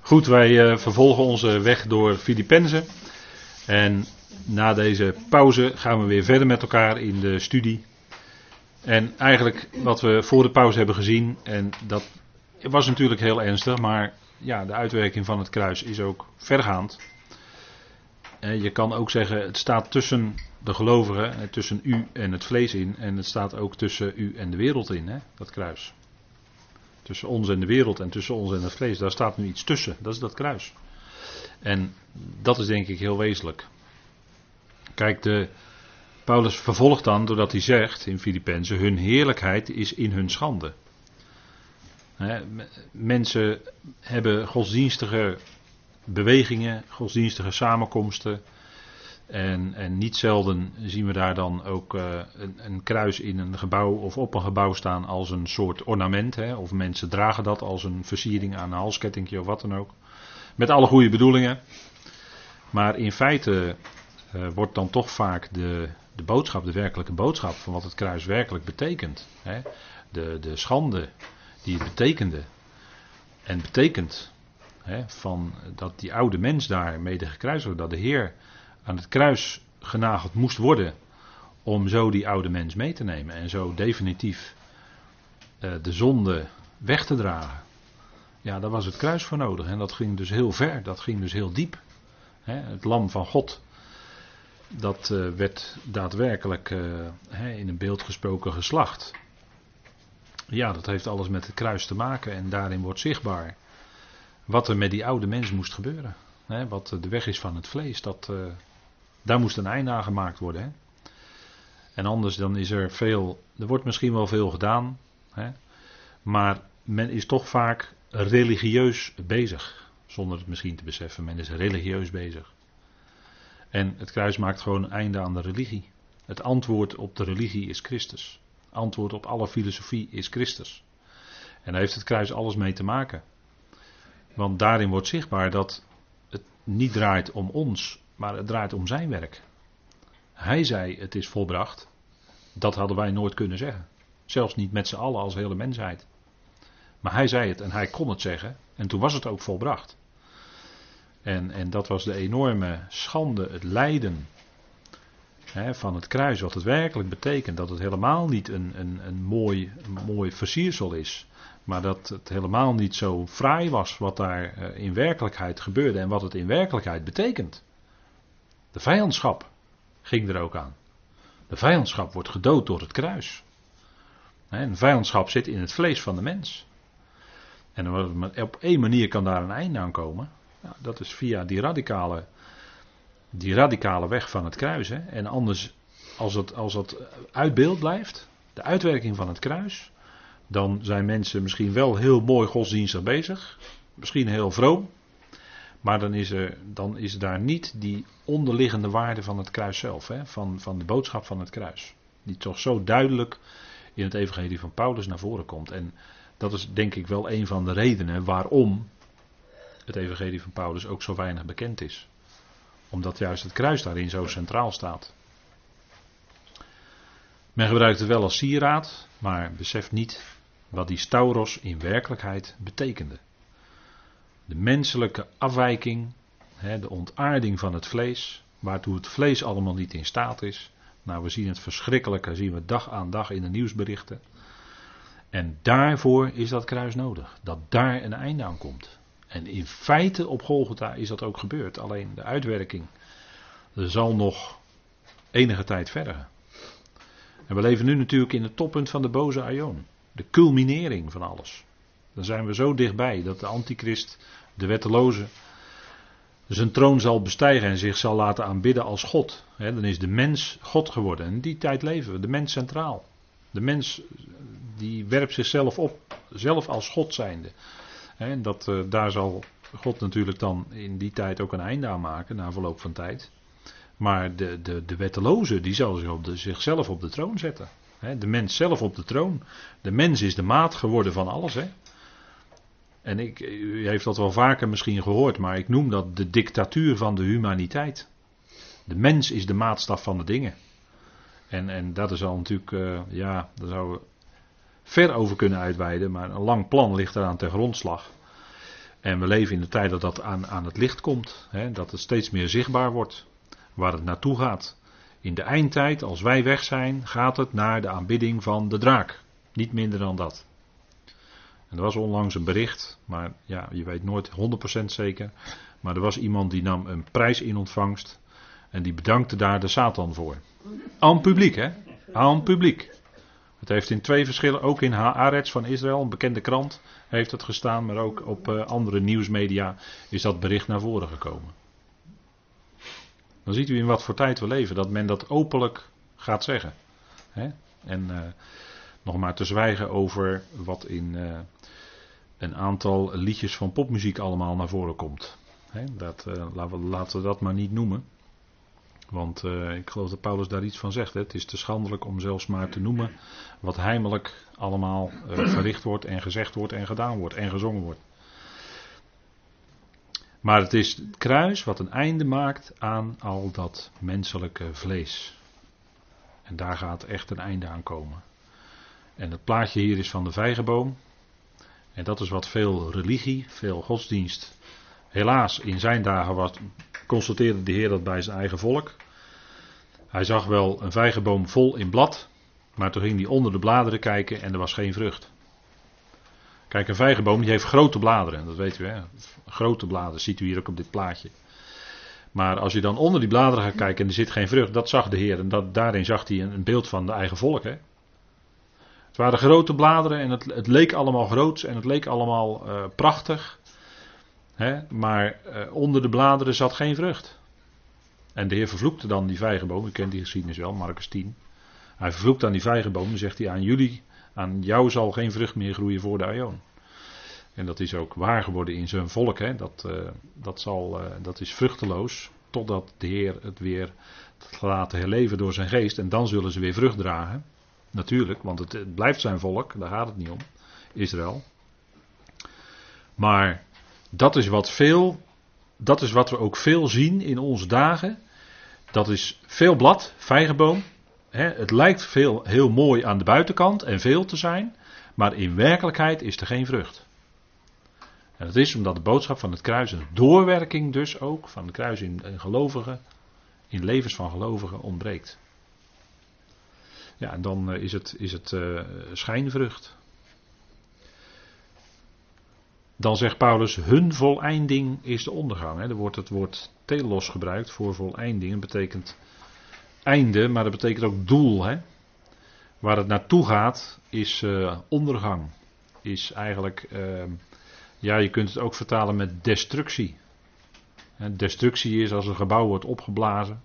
Goed, wij uh, vervolgen onze weg door Filippenzen. En na deze pauze gaan we weer verder met elkaar in de studie. En eigenlijk wat we voor de pauze hebben gezien, en dat was natuurlijk heel ernstig, maar ja, de uitwerking van het kruis is ook vergaand. En je kan ook zeggen, het staat tussen de gelovigen, tussen u en het vlees in, en het staat ook tussen u en de wereld in, hè, dat kruis. Tussen ons en de wereld en tussen ons en het vlees, daar staat nu iets tussen, dat is dat kruis. En dat is denk ik heel wezenlijk. Kijk, de, Paulus vervolgt dan doordat hij zegt in Filippenzen: hun heerlijkheid is in hun schande. mensen hebben godsdienstige bewegingen, godsdienstige samenkomsten. En, en niet zelden zien we daar dan ook uh, een, een, kruis in een gebouw of op een gebouw staan als een soort ornament. Hè, of mensen dragen dat als een versiering aan een halskettingje of wat dan ook. Met alle goede bedoelingen. Maar in feite uh, wordt dan toch vaak de, de boodschap, de werkelijke boodschap van wat het kruis werkelijk betekent. Hè? De, de schande die het betekende en betekent. Hè? Van dat die oude mens daar mede gekruist wordt, dat de Heer aan het kruis genageld moest worden om zo die oude mens mee te nemen en zo definitief uh, de zonde weg te dragen. Ja, daar was het kruis voor nodig en dat ging dus heel ver, dat ging dus heel diep. Het lam van God dat uh, werd daadwerkelijk uh, in een beeld gesproken geslacht. Ja, dat heeft alles met het kruis te maken en daarin wordt zichtbaar wat er met die oude mens moest gebeuren. Wat de weg is van het vlees, dat, daar moest een einde aan gemaakt worden. Hè. En anders dan is er veel, er wordt misschien wel veel gedaan, hè, maar men is toch vaak religieus bezig. Zonder het misschien te beseffen, men is religieus bezig. En het kruis maakt gewoon een einde aan de religie. Het antwoord op de religie is Christus. Antwoord op alle filosofie is Christus. En daar heeft het kruis alles mee te maken. Want daarin wordt zichtbaar dat het niet draait om ons, maar het draait om zijn werk. Hij zei: Het is volbracht. Dat hadden wij nooit kunnen zeggen. Zelfs niet met z'n allen als hele mensheid. Maar hij zei het en hij kon het zeggen. En toen was het ook volbracht. En, en dat was de enorme schande, het lijden hè, van het kruis. Wat het werkelijk betekent. Dat het helemaal niet een, een, een, mooi, een mooi versiersel is. Maar dat het helemaal niet zo fraai was wat daar eh, in werkelijkheid gebeurde. En wat het in werkelijkheid betekent. De vijandschap ging er ook aan. De vijandschap wordt gedood door het kruis. En vijandschap zit in het vlees van de mens. En op één manier kan daar een einde aan komen. Dat is via die radicale, die radicale weg van het kruis. En anders, als het, als het uit beeld blijft, de uitwerking van het kruis, dan zijn mensen misschien wel heel mooi godsdienstig bezig, misschien heel vroom, maar dan is, er, dan is daar niet die onderliggende waarde van het kruis zelf, hè, van, van de boodschap van het kruis. Die toch zo duidelijk in het evangelie van Paulus naar voren komt. En dat is denk ik wel een van de redenen waarom het evangelie van Paulus ook zo weinig bekend is. Omdat juist het kruis daarin zo centraal staat. Men gebruikt het wel als sieraad, maar beseft niet wat die stauros in werkelijkheid betekende. De menselijke afwijking, de ontaarding van het vlees, waartoe het vlees allemaal niet in staat is. Nou, we zien het verschrikkelijke, zien we dag aan dag in de nieuwsberichten. En daarvoor is dat kruis nodig, dat daar een einde aan komt. En in feite op Golgotha is dat ook gebeurd. Alleen de uitwerking er zal nog enige tijd verder. En we leven nu natuurlijk in het toppunt van de boze aion. De culminering van alles. Dan zijn we zo dichtbij dat de antichrist, de wetteloze, zijn troon zal bestijgen en zich zal laten aanbidden als God. dan is de mens God geworden. En in die tijd leven we, de mens centraal. De mens die werpt zichzelf op, zelf als God zijnde. En dat, uh, daar zal God natuurlijk dan in die tijd ook een einde aan maken, na verloop van tijd. Maar de, de, de wetteloze, die zal zich op de, zichzelf op de troon zetten. de mens zelf op de troon. De mens is de maat geworden van alles. Hè? En ik, u heeft dat wel vaker misschien gehoord, maar ik noem dat de dictatuur van de humaniteit. De mens is de maatstaf van de dingen. En, en dat is al natuurlijk, uh, ja, daar zouden we ver over kunnen uitweiden, maar een lang plan ligt eraan ten grondslag. En we leven in de tijd dat dat aan, aan het licht komt. Hè, dat het steeds meer zichtbaar wordt waar het naartoe gaat. In de eindtijd, als wij weg zijn, gaat het naar de aanbidding van de draak. Niet minder dan dat. En er was onlangs een bericht, maar ja, je weet nooit 100% zeker. Maar er was iemand die nam een prijs in ontvangst. En die bedankte daar de Satan voor. Aan publiek, hè? Aan publiek. Het heeft in twee verschillen, ook in Haaretz van Israël, een bekende krant, heeft het gestaan. Maar ook op uh, andere nieuwsmedia is dat bericht naar voren gekomen. Dan ziet u in wat voor tijd we leven, dat men dat openlijk gaat zeggen. Hè? En uh, nog maar te zwijgen over wat in uh, een aantal liedjes van popmuziek allemaal naar voren komt. Dat, uh, laten, we, laten we dat maar niet noemen. Want ik geloof dat Paulus daar iets van zegt. Hè? Het is te schandelijk om zelfs maar te noemen wat heimelijk allemaal verricht wordt en gezegd wordt en gedaan wordt en gezongen wordt. Maar het is het kruis wat een einde maakt aan al dat menselijke vlees. En daar gaat echt een einde aan komen. En het plaatje hier is van de vijgenboom. En dat is wat veel religie, veel godsdienst. Helaas, in zijn dagen was, constateerde de Heer dat bij zijn eigen volk. Hij zag wel een vijgenboom vol in blad. Maar toen ging hij onder de bladeren kijken en er was geen vrucht. Kijk, een vijgenboom die heeft grote bladeren, dat weet u hè. Grote bladeren ziet u hier ook op dit plaatje. Maar als je dan onder die bladeren gaat kijken en er zit geen vrucht, dat zag de Heer. En dat, daarin zag hij een, een beeld van de eigen volk. Hè. Waren grote bladeren en het, het leek allemaal groots en het leek allemaal uh, prachtig. Hè, maar uh, onder de bladeren zat geen vrucht. En de Heer vervloekte dan die vijgenboom. U kent die geschiedenis wel, Marcus 10. Hij vervloekt aan die vijgenboom en zegt hij aan jullie aan jou zal geen vrucht meer groeien voor de aion. En dat is ook waar geworden in zijn volk. Hè. Dat, uh, dat, zal, dat is vruchteloos totdat de Heer het weer gaat laten herleven door zijn geest. En dan zullen ze weer vrucht dragen. Natuurlijk, want het, blijft zijn volk, daar gaat het niet om. Israël. Maar dat is wat veel, dat is wat we ook veel zien in onze dagen. Dat is veel blad, vijgenboom, het lijkt veel, heel mooi aan de buitenkant en veel te zijn, maar in werkelijkheid is er geen vrucht. En dat is omdat de boodschap van het kruis, een doorwerking dus ook van het kruis in gelovigen, in levens van gelovigen ontbreekt. Ja, en dan is het, is het uh, schijnvrucht. Dan zegt Paulus, hun voleinding is de ondergang. Er wordt het woord telos gebruikt voor voleinding. Dat betekent einde, maar dat betekent ook doel. Hè? Waar het naartoe gaat is uh, ondergang. Is eigenlijk, uh, ja, je kunt het ook vertalen met destructie. Destructie is als een gebouw wordt opgeblazen.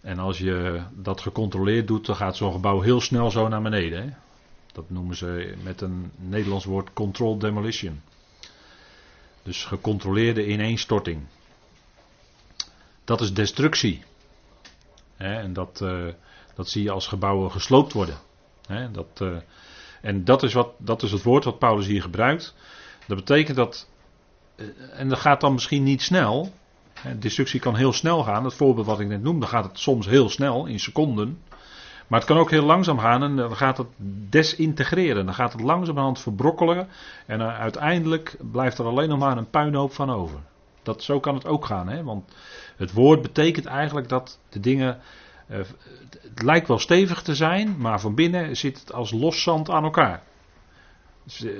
En als je dat gecontroleerd doet, dan gaat zo'n gebouw heel snel zo naar beneden. Hè? Dat noemen ze met een Nederlands woord controlled demolition. Dus gecontroleerde ineenstorting. Dat is destructie. en dat, uh, dat zie je als gebouwen gesloopt worden. dat, uh, en dat is, wat, dat is het woord wat Paulus hier gebruikt. Dat betekent dat. Uh, en dat gaat dan misschien niet snel. Hè, destructie kan heel snel gaan. Het voorbeeld wat ik net noemde, gaat het soms heel snel, in seconden. Maar het kan ook heel langzaam gaan en dan gaat het desintegreren. Dan gaat het langzamerhand verbrokkelen. En uiteindelijk blijft er alleen nog maar een puinhoop van over. Dat, zo kan het ook gaan. Hè? Want het woord betekent eigenlijk dat de dingen. Uh, het lijkt wel stevig te zijn, maar van binnen zit het als los zand aan elkaar.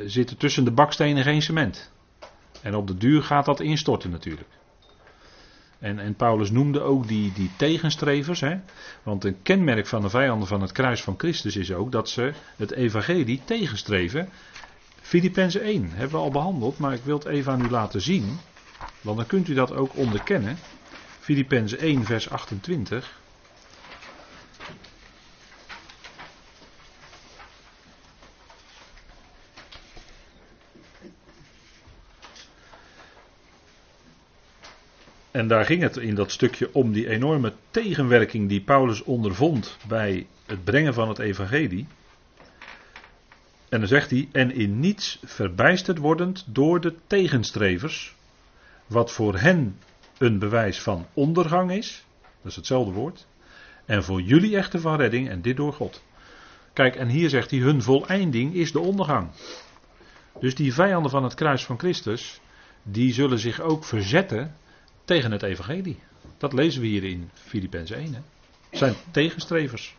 Zit er tussen de bakstenen geen cement. En op de duur gaat dat instorten natuurlijk. En, en Paulus noemde ook die, die tegenstrevers. Hè? Want een kenmerk van de vijanden van het kruis van Christus is ook dat ze het evangelie tegenstreven. Filippenzen 1 hebben we al behandeld, maar ik wil het even aan u laten zien. Want dan kunt u dat ook onderkennen. Filippenzen 1 vers 28. En daar ging het in dat stukje om die enorme tegenwerking die Paulus ondervond bij het brengen van het evangelie. En dan zegt hij, en in niets verbijsterd wordend door de tegenstrevers, wat voor hen een bewijs van ondergang is, dat is hetzelfde woord, en voor jullie echter van redding, en dit door God. Kijk, en hier zegt hij, hun voleinding is de ondergang. Dus die vijanden van het kruis van Christus, die zullen zich ook verzetten tegen het evangelie. Dat lezen we hier in Filippenzen 1. Hè. Zijn tegenstrevers.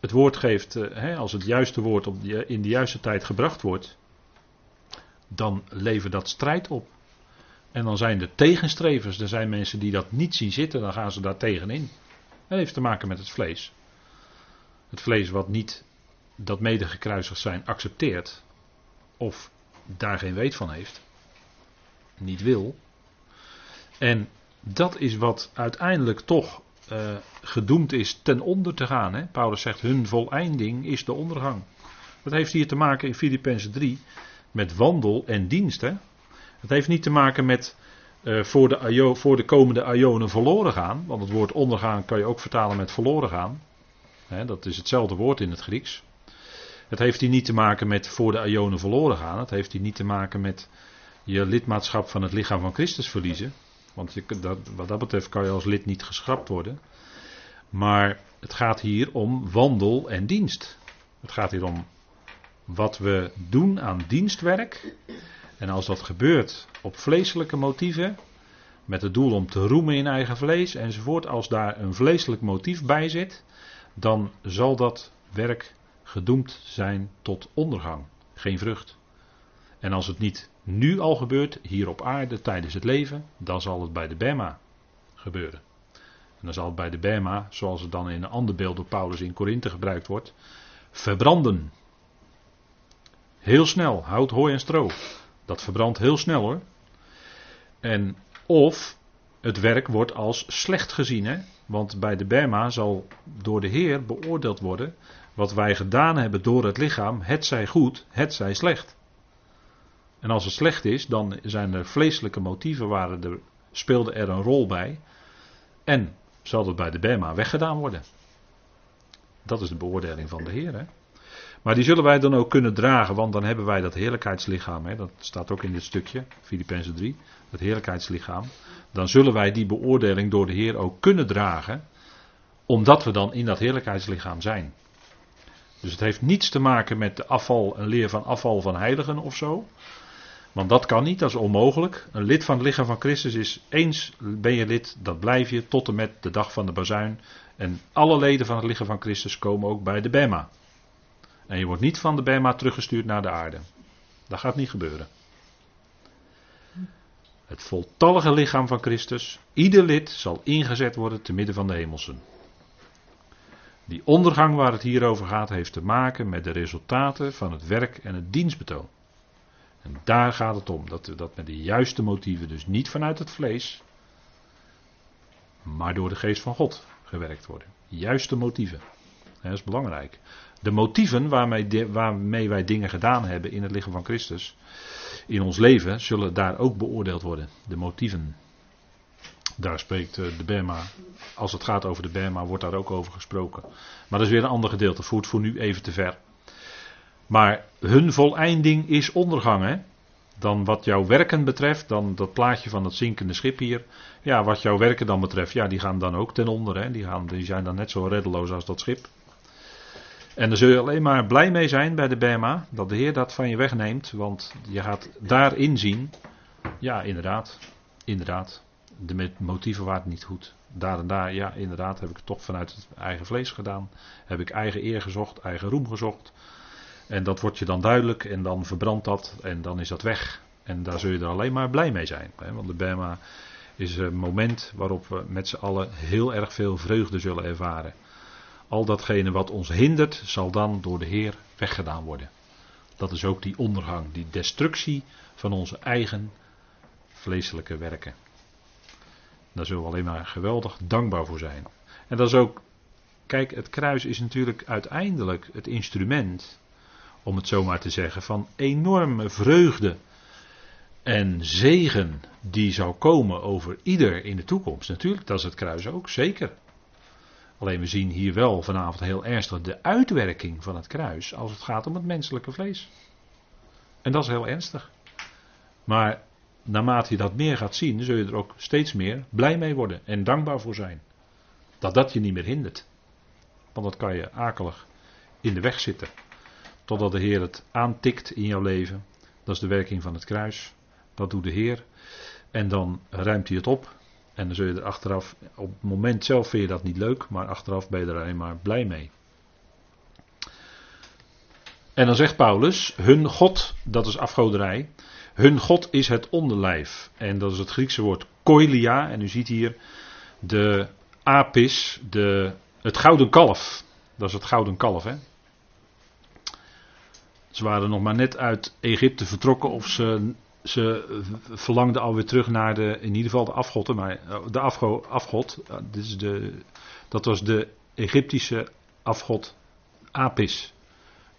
Het woord geeft, hè, als het juiste woord op in de juiste tijd gebracht wordt, dan levert dat strijd op. En dan zijn er tegenstrevers, er zijn mensen die dat niet zien zitten, dan gaan ze daar tegenin. Dat heeft te maken met het vlees. Het vlees wat niet dat mede gekruisigd zijn accepteert, of daar geen weet van heeft, niet wil. En dat is wat uiteindelijk toch uh, gedoemd is ten onder te gaan. Hè? Paulus zegt, hun voleinding is de ondergang. Dat heeft hier te maken in Filippenzen 3 met wandel en dienst. Het heeft niet te maken met uh, voor, de voor de komende aionen verloren gaan. Want het woord ondergaan kan je ook vertalen met verloren gaan. Hè, dat is hetzelfde woord in het Grieks. Het heeft hier niet te maken met voor de aionen verloren gaan. Het heeft hier niet te maken met je lidmaatschap van het lichaam van Christus verliezen. Want dat, wat dat betreft kan je als lid niet geschrapt worden. Maar het gaat hier om wandel en dienst. Het gaat hier om wat we doen aan dienstwerk. En als dat gebeurt op vleeselijke motieven, met het doel om te roemen in eigen vlees enzovoort, als daar een vleeselijk motief bij zit, dan zal dat werk gedoemd zijn tot ondergang, geen vrucht. En als het niet nu al gebeurt, hier op aarde tijdens het leven, dan zal het bij de Bema gebeuren. En dan zal het bij de Bema, zoals het dan in een ander beeld door Paulus in Korinthe gebruikt wordt, verbranden. Heel snel, hout, hooi en stro. Dat verbrandt heel snel hoor. En of het werk wordt als slecht gezien. Hè? Want bij de Bema zal door de Heer beoordeeld worden wat wij gedaan hebben door het lichaam, het zij goed, het zij slecht. En als het slecht is, dan zijn er vleeselijke motieven, waren er, speelde er een rol bij. En zal het bij de Bema weggedaan worden. Dat is de beoordeling van de Heer. Hè? Maar die zullen wij dan ook kunnen dragen, want dan hebben wij dat heerlijkheidslichaam. Hè? Dat staat ook in dit stukje, Filippenzen 3, dat heerlijkheidslichaam. Dan zullen wij die beoordeling door de Heer ook kunnen dragen, omdat we dan in dat heerlijkheidslichaam zijn. Dus het heeft niets te maken met de afval, een leer van afval van heiligen of zo. Want dat kan niet, dat is onmogelijk. Een lid van het lichaam van Christus is eens ben je lid, dat blijf je tot en met de dag van de bazuin. En alle leden van het lichaam van Christus komen ook bij de Bema. En je wordt niet van de Bema teruggestuurd naar de aarde. Dat gaat niet gebeuren. Het voltallige lichaam van Christus, ieder lid zal ingezet worden te midden van de hemelsen. Die ondergang waar het hier over gaat, heeft te maken met de resultaten van het werk en het dienstbetoon. En daar gaat het om, dat, dat met de juiste motieven, dus niet vanuit het vlees, maar door de geest van God gewerkt worden. Juiste motieven. Dat is belangrijk. De motieven waarmee, waarmee wij dingen gedaan hebben in het lichaam van Christus, in ons leven, zullen daar ook beoordeeld worden. De motieven. Daar spreekt eh, de Berma, als het gaat over de Berma, wordt daar ook over gesproken. Maar dat is weer een ander gedeelte, voert voor nu even te ver. Maar hun voleinding is ondergang. Hè? Dan wat jouw werken betreft, dan dat plaatje van dat zinkende schip hier. Ja, wat jouw werken dan betreft, ja, die gaan dan ook ten onder. Hè? Die, gaan, die zijn dan net zo reddeloos als dat schip. En daar zul je alleen maar blij mee zijn bij de Bema, dat de Heer dat van je wegneemt, want je gaat daarin zien, ja inderdaad, inderdaad, de motieven waren niet goed. Daar en daar, ja inderdaad, heb ik het toch vanuit het eigen vlees gedaan, heb ik eigen eer gezocht, eigen roem gezocht. En dat wordt je dan duidelijk en dan verbrandt dat en dan is dat weg. En daar zul je er alleen maar blij mee zijn, hè? want de Bema is een moment waarop we met z'n allen heel erg veel vreugde zullen ervaren. Al datgene wat ons hindert, zal dan door de Heer weggedaan worden. Dat is ook die ondergang, die destructie van onze eigen vleeselijke werken. Daar zullen we alleen maar geweldig dankbaar voor zijn. En dat is ook, kijk, het kruis is natuurlijk uiteindelijk het instrument, om het zo maar te zeggen, van enorme vreugde en zegen die zou komen over ieder in de toekomst. Natuurlijk, dat is het kruis ook, zeker. Alleen we zien hier wel vanavond heel ernstig de uitwerking van het kruis als het gaat om het menselijke vlees. En dat is heel ernstig. Maar naarmate je dat meer gaat zien, zul je er ook steeds meer blij mee worden en dankbaar voor zijn. Dat dat je niet meer hindert. Want dat kan je akelig in de weg zitten. Totdat de Heer het aantikt in jouw leven. Dat is de werking van het kruis. Dat doet de Heer. En dan ruimt hij het op. En dan zul je er achteraf, op het moment zelf vind je dat niet leuk, maar achteraf ben je er alleen maar blij mee. En dan zegt Paulus, hun God, dat is afgoderij, hun God is het onderlijf. En dat is het Griekse woord koilia. En u ziet hier de apis, de, het gouden kalf. Dat is het gouden kalf, hè. Ze waren nog maar net uit Egypte vertrokken of ze, ze verlangden alweer terug naar de, in ieder geval de afgod, maar eh, de afgo, afgod, dit is de, dat was de Egyptische afgod Apis.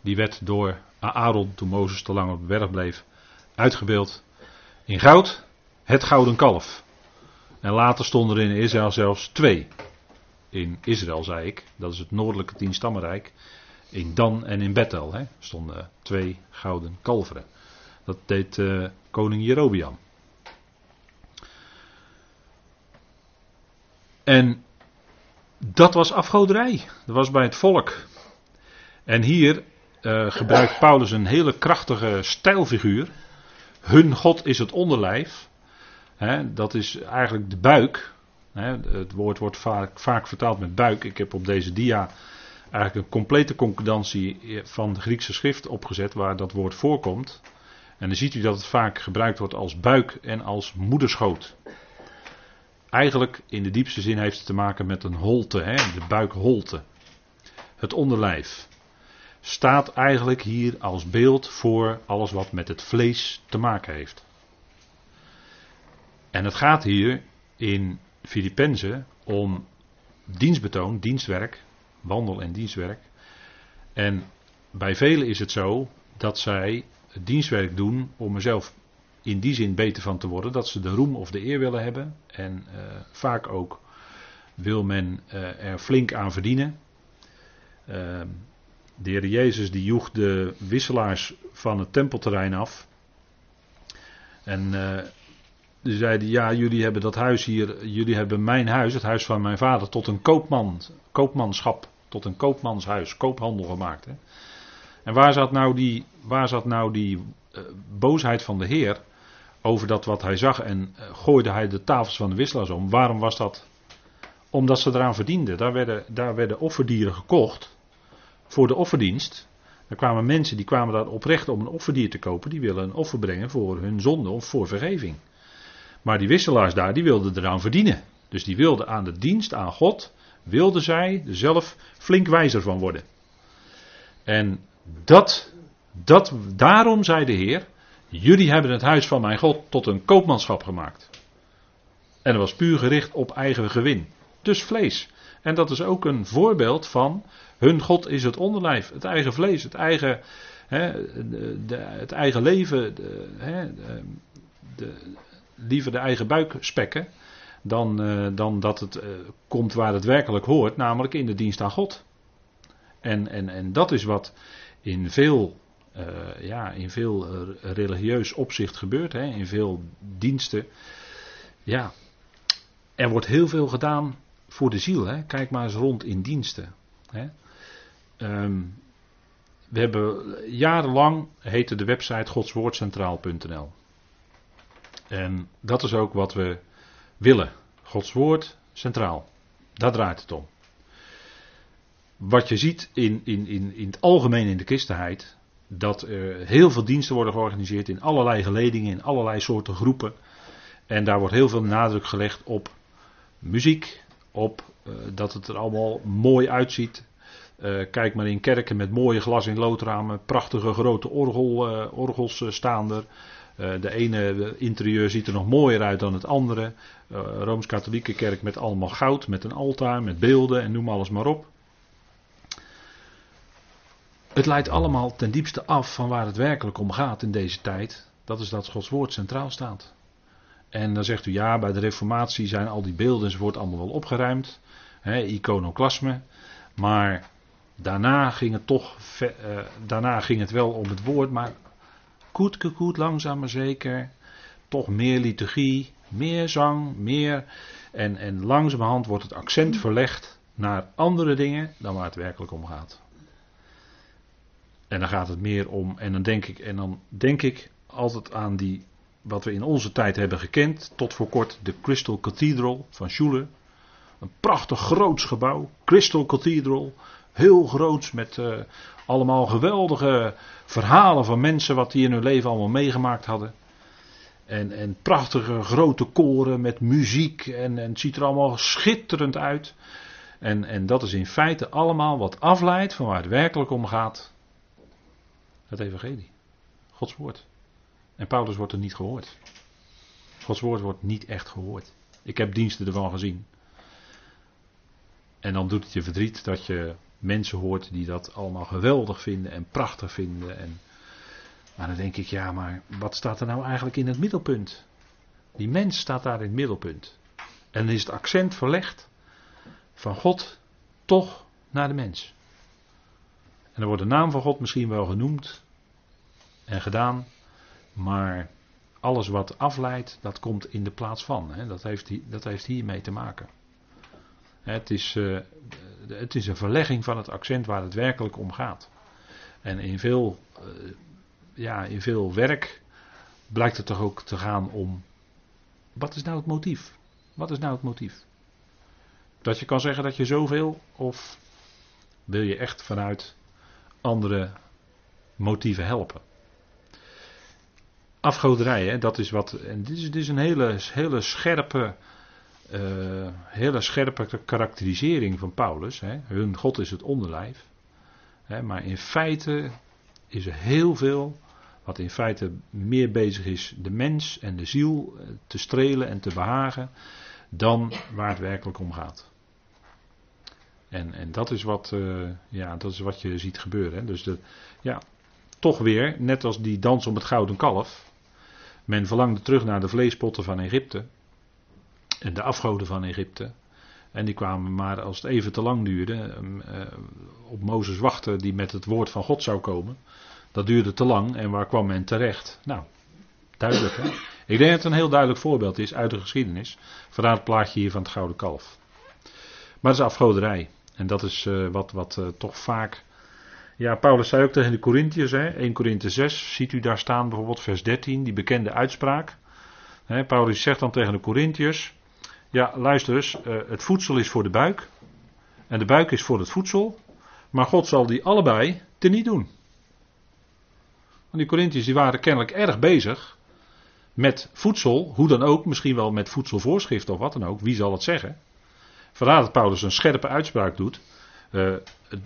Die werd door Aaron, toen Mozes te lang op de berg bleef, uitgebeeld in goud, het gouden kalf. En later stonden er in Israël zelfs twee. In Israël, zei ik, dat is het noordelijke tienstammenrijk. In Dan en in Bethel hè, stonden twee gouden kalveren. Dat deed uh, koning Jerobiam. En dat was afgoderij. Dat was bij het volk. En hier uh, gebruikt Paulus een hele krachtige stijlfiguur. Hun God is het onderlijf. Dat is eigenlijk de buik. Het woord wordt vaak, vaak vertaald met buik. Ik heb op deze dia eigenlijk een complete concordantie van de Griekse schrift opgezet waar dat woord voorkomt. En dan ziet u dat het vaak gebruikt wordt als buik en als moederschoot. Eigenlijk in de diepste zin heeft het te maken met een holte, hè, de buikholte. Het onderlijf staat eigenlijk hier als beeld voor alles wat met het vlees te maken heeft. En het gaat hier in Filippenzen om dienstbetoon, dienstwerk, wandel- en dienstwerk. En bij velen is het zo dat zij het dienstwerk doen om er zelf in die zin beter van te worden, dat ze de roem of de eer willen hebben. En uh, vaak ook wil men uh, er flink aan verdienen. Uh, de heer Jezus die joeg de wisselaars van het tempelterrein af. En uh, die zeiden, ja jullie hebben dat huis hier, jullie hebben mijn huis, het huis van mijn vader, tot een koopman, koopmanschap, tot een koopmanshuis, koophandel gemaakt. Hè. En waar zat nou die, waar zat nou die uh, boosheid van de Heer over dat wat hij zag en uh, gooide hij de tafels van de wisselaars om? Waarom was dat? Omdat ze eraan verdienden. Daar werden, daar werden offerdieren gekocht voor de offerdienst. Er kwamen mensen die kwamen daar oprecht om een offerdier te kopen. Die willen een offer brengen voor hun zonde of voor vergeving. Maar die wisselaars daar, die wilden eraan verdienen. Dus die wilden aan de dienst aan God, wilden zij zelf flink wijzer van worden. En dat, dat, daarom zei de Heer, jullie hebben het huis van mijn God tot een koopmanschap gemaakt. En dat was puur gericht op eigen gewin. Dus vlees. En dat is ook een voorbeeld van hun God is het onderlijf, het eigen vlees, het eigen, hè, de, het eigen leven, de, hè, de, liever de eigen buik spekken dan, uh, dan dat het uh, komt waar het werkelijk hoort, namelijk in de dienst aan God. En, en, en dat is wat in veel, uh, ja, in veel religieus opzicht gebeurt, hè, in veel diensten. Ja, er wordt heel veel gedaan voor de ziel. Hè. Kijk maar eens rond in diensten. Hè. Um, we hebben jarenlang heette de website godswoordcentraal.nl. En dat is ook wat we willen. Gods woord centraal. Daar draait het om. Wat je ziet in, in, in, in het algemeen in de christenheid, dat er heel veel diensten worden georganiseerd in allerlei geledingen, in allerlei soorten groepen. En daar wordt heel veel nadruk gelegd op muziek, op uh, dat het er allemaal mooi uitziet. Uh, kijk maar in kerken met mooie glas- in loodramen, prachtige grote orgel, uh, orgels staan er. Uh, de ene interieur ziet er nog mooier uit dan het andere. Rooms-Katholieke kerk met allemaal goud, met een altaar, met beelden en noem alles maar op. Het leidt allemaal ten diepste af van waar het werkelijk om gaat in deze tijd. Dat is dat Gods woord centraal staat. En dan zegt u ja, bij de Reformatie zijn al die beelden enzovoort allemaal wel opgeruimd. He, iconoclasme. Maar daarna ging het toch, uh, daarna ging het wel om het woord, maar koet, langzaam maar zeker. Toch meer liturgie, meer zang, meer. En, en langzamerhand wordt het accent verlegd naar andere dingen dan waar het werkelijk om gaat. En dan gaat het meer om, en dan denk ik, en dan denk ik altijd aan die wat we in onze tijd hebben gekend, tot voor kort de Crystal Cathedral van Schuller. Een prachtig groots gebouw, Crystal Cathedral, heel groots met uh, allemaal geweldige verhalen van mensen wat die in hun leven allemaal meegemaakt hadden. En, en prachtige grote koren met muziek en, en het ziet er allemaal schitterend uit. En, en dat is in feite allemaal wat afleidt van waar het werkelijk om gaat. Het evangelie. Gods woord. En Paulus wordt er niet gehoord. Gods woord wordt niet echt gehoord. Ik heb diensten ervan gezien. En dan doet het je verdriet dat je mensen hoort die dat allemaal geweldig vinden en prachtig vinden. En, maar dan denk ik, ja, maar wat staat er nou eigenlijk in het middelpunt? Die mens staat daar in het middelpunt. En dan is het accent verlegd van God toch naar de mens. En dan wordt de naam van God misschien wel genoemd en gedaan, maar alles wat afleidt, dat komt in de plaats van. Hè? Dat, heeft, dat heeft hiermee te maken. Het is, uh, het is een verlegging van het accent waar het werkelijk om gaat. En in veel, uh, ja, in veel werk blijkt het toch ook te gaan om. Wat is nou het motief? Wat is nou het motief? Dat je kan zeggen dat je zoveel, of wil je echt vanuit andere motieven helpen? Afgoderij, hè, dat is wat. En dit is, dit is een hele, hele scherpe. Uh, hele scherpe karakterisering van Paulus. Hè. Hun God is het onderlijf. Hè, maar in feite is er heel veel wat in feite meer bezig is de mens en de ziel eh, te strelen en te behagen dan waar het werkelijk om gaat. En, en dat, is wat, uh, ja, dat is wat je ziet gebeuren. Hè. Dus ja, toch weer, net als die dans om het gouden kalf. Men verlangde terug naar de vleespotten van Egypte. En de afgoden van Egypte. En die kwamen maar als het even te lang duurde. Uh, op Mozes wachten die met het woord van God zou komen. Dat duurde te lang en waar kwam men terecht? Nou, duidelijk hè. Ik denk dat het een heel duidelijk voorbeeld is uit de geschiedenis. Vandaar het plaatje hier van het gouden kalf. Maar dat is afgoderij. En dat is uh, wat, wat uh, toch vaak. Ja, Paulus zei ook tegen de Corinthiërs, 1 Korinthe 6, ziet u daar staan bijvoorbeeld vers 13, die bekende uitspraak. Paulus zegt dan tegen de Corinthiërs, ja luister eens, uh, het voedsel is voor de buik en de buik is voor het voedsel, maar God zal die allebei teniet doen. Want die Corinthiërs die waren kennelijk erg bezig met voedsel, hoe dan ook, misschien wel met voedselvoorschrift of wat dan ook, wie zal het zeggen. Vandaar dat Paulus een scherpe uitspraak doet. Het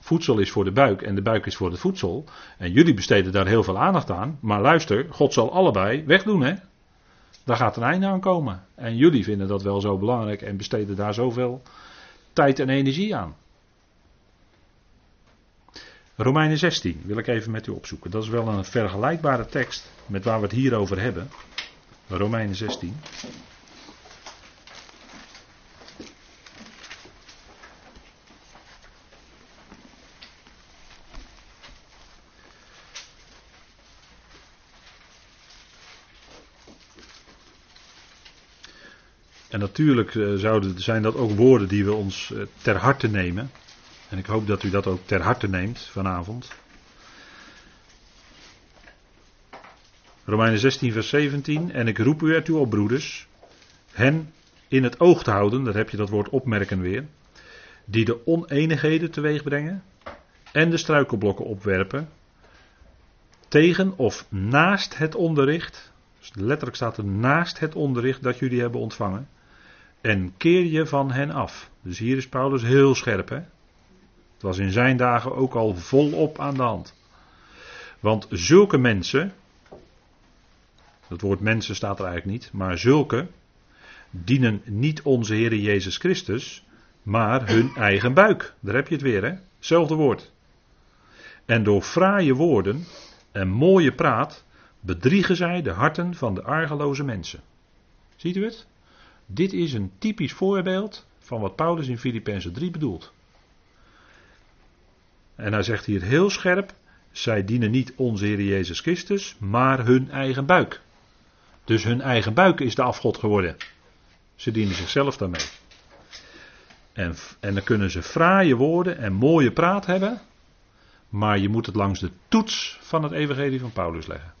voedsel is voor de buik en de buik is voor het voedsel. En jullie besteden daar heel veel aandacht aan. Maar luister, God zal allebei wegdoen, hè? Daar gaat een einde aan komen. En jullie vinden dat wel zo belangrijk en besteden daar zoveel tijd en energie aan. Romeinen 16 wil ik even met u opzoeken. Dat is wel een vergelijkbare tekst met waar we het hier over hebben. Romeinen 16. En natuurlijk uh, zouden, zijn dat ook woorden die we ons uh, ter harte nemen. En ik hoop dat u dat ook ter harte neemt vanavond. Romeinen 16, vers 17. En ik roep u ertoe op, broeders, hen in het oog te houden, daar heb je dat woord opmerken weer, die de oneenigheden teweeg brengen en de struikelblokken opwerpen tegen of naast het onderricht, dus letterlijk staat er naast het onderricht dat jullie hebben ontvangen, en keer je van hen af. Dus hier is Paulus heel scherp. Hè? Het was in zijn dagen ook al volop aan de hand. Want zulke mensen, dat woord mensen staat er eigenlijk niet, maar zulke dienen niet onze Heer Jezus Christus, maar hun eigen buik. Daar heb je het weer, hè? Hetzelfde woord. En door fraaie woorden en mooie praat bedriegen zij de harten van de argeloze mensen. Ziet u het? Dit is een typisch voorbeeld van wat Paulus in Filippenzen 3 bedoelt. En hij zegt hier heel scherp: zij dienen niet onze Heer Jezus Christus, maar hun eigen buik. Dus hun eigen buik is de afgod geworden. Ze dienen zichzelf daarmee. En, en dan kunnen ze fraaie woorden en mooie praat hebben, maar je moet het langs de toets van het Evangelie van Paulus leggen.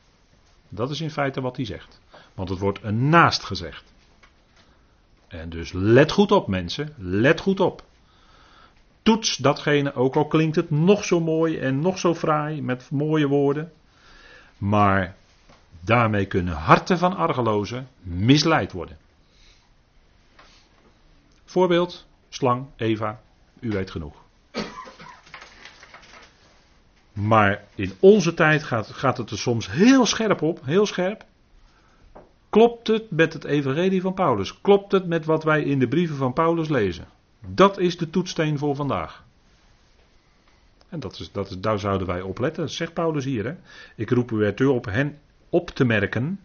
Dat is in feite wat hij zegt. Want het wordt een naast gezegd. En dus let goed op mensen, let goed op. Toets datgene, ook al klinkt het nog zo mooi en nog zo fraai met mooie woorden. Maar daarmee kunnen harten van argelozen misleid worden. Voorbeeld, slang, Eva, u weet genoeg. Maar in onze tijd gaat, gaat het er soms heel scherp op, heel scherp. Klopt het met het evangelie van Paulus? Klopt het met wat wij in de brieven van Paulus lezen? Dat is de toetsteen voor vandaag. En dat is, dat is, daar zouden wij op letten, zegt Paulus hier. Hè? Ik roep u ertoe op hen op te merken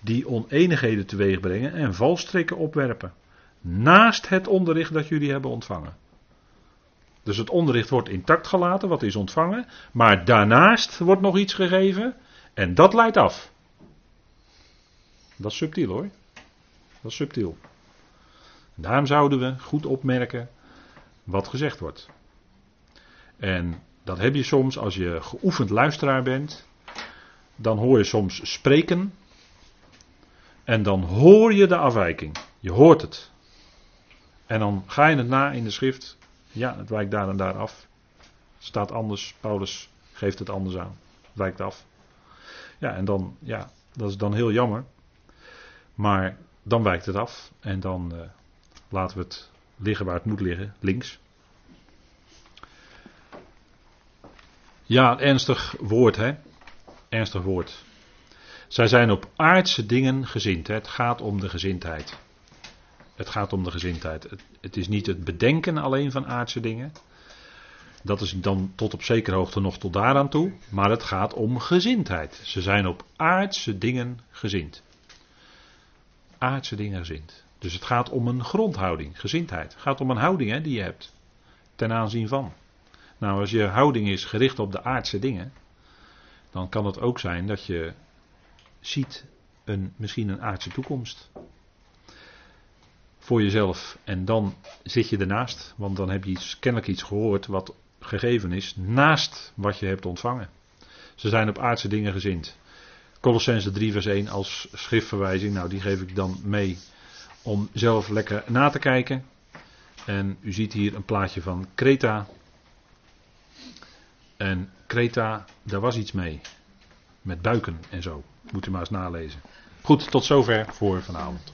die oneenigheden teweeg brengen en valstrikken opwerpen. Naast het onderricht dat jullie hebben ontvangen. Dus het onderricht wordt intact gelaten, wat is ontvangen. Maar daarnaast wordt nog iets gegeven en dat leidt af. Dat is subtiel hoor. Dat is subtiel. Daarom zouden we goed opmerken wat gezegd wordt. En dat heb je soms als je geoefend luisteraar bent. Dan hoor je soms spreken. En dan hoor je de afwijking. Je hoort het. En dan ga je het na in de schrift. Ja, het wijkt daar en daar af. Staat anders. Paulus geeft het anders aan. Het wijkt af. Ja, en dan, ja, dat is dan heel jammer. Maar dan wijkt het af. En dan uh, laten we het liggen waar het moet liggen, links. Ja, ernstig woord, hè? Ernstig woord. Zij zijn op aardse dingen gezind. Hè? Het gaat om de gezindheid. Het gaat om de gezindheid. Het, het, is niet het bedenken alleen van aardse dingen. Dat is dan tot op zekere hoogte nog tot daaraan toe. Maar het gaat om gezindheid. Ze zijn op aardse dingen gezind. Aardse dingen gezind. Dus het gaat om een grondhouding, gezindheid. Het gaat om een houding hè, die je hebt. Ten aanzien van. Nou, als je houding is gericht op de aardse dingen. Dan kan het ook zijn dat je ziet een, misschien een aardse toekomst voor jezelf. En dan zit je ernaast, want dan heb je kennelijk iets gehoord wat gegeven is naast wat je hebt ontvangen. Ze zijn op aardse dingen gezind. Colossense 3 vers 1 als schriftverwijzing, nou die geef ik dan mee om zelf lekker na te kijken. En u ziet hier een plaatje van Kreta. En Kreta, daar was iets mee. Met buiken en zo. Moet u maar eens nalezen. Goed, tot zover voor vanavond.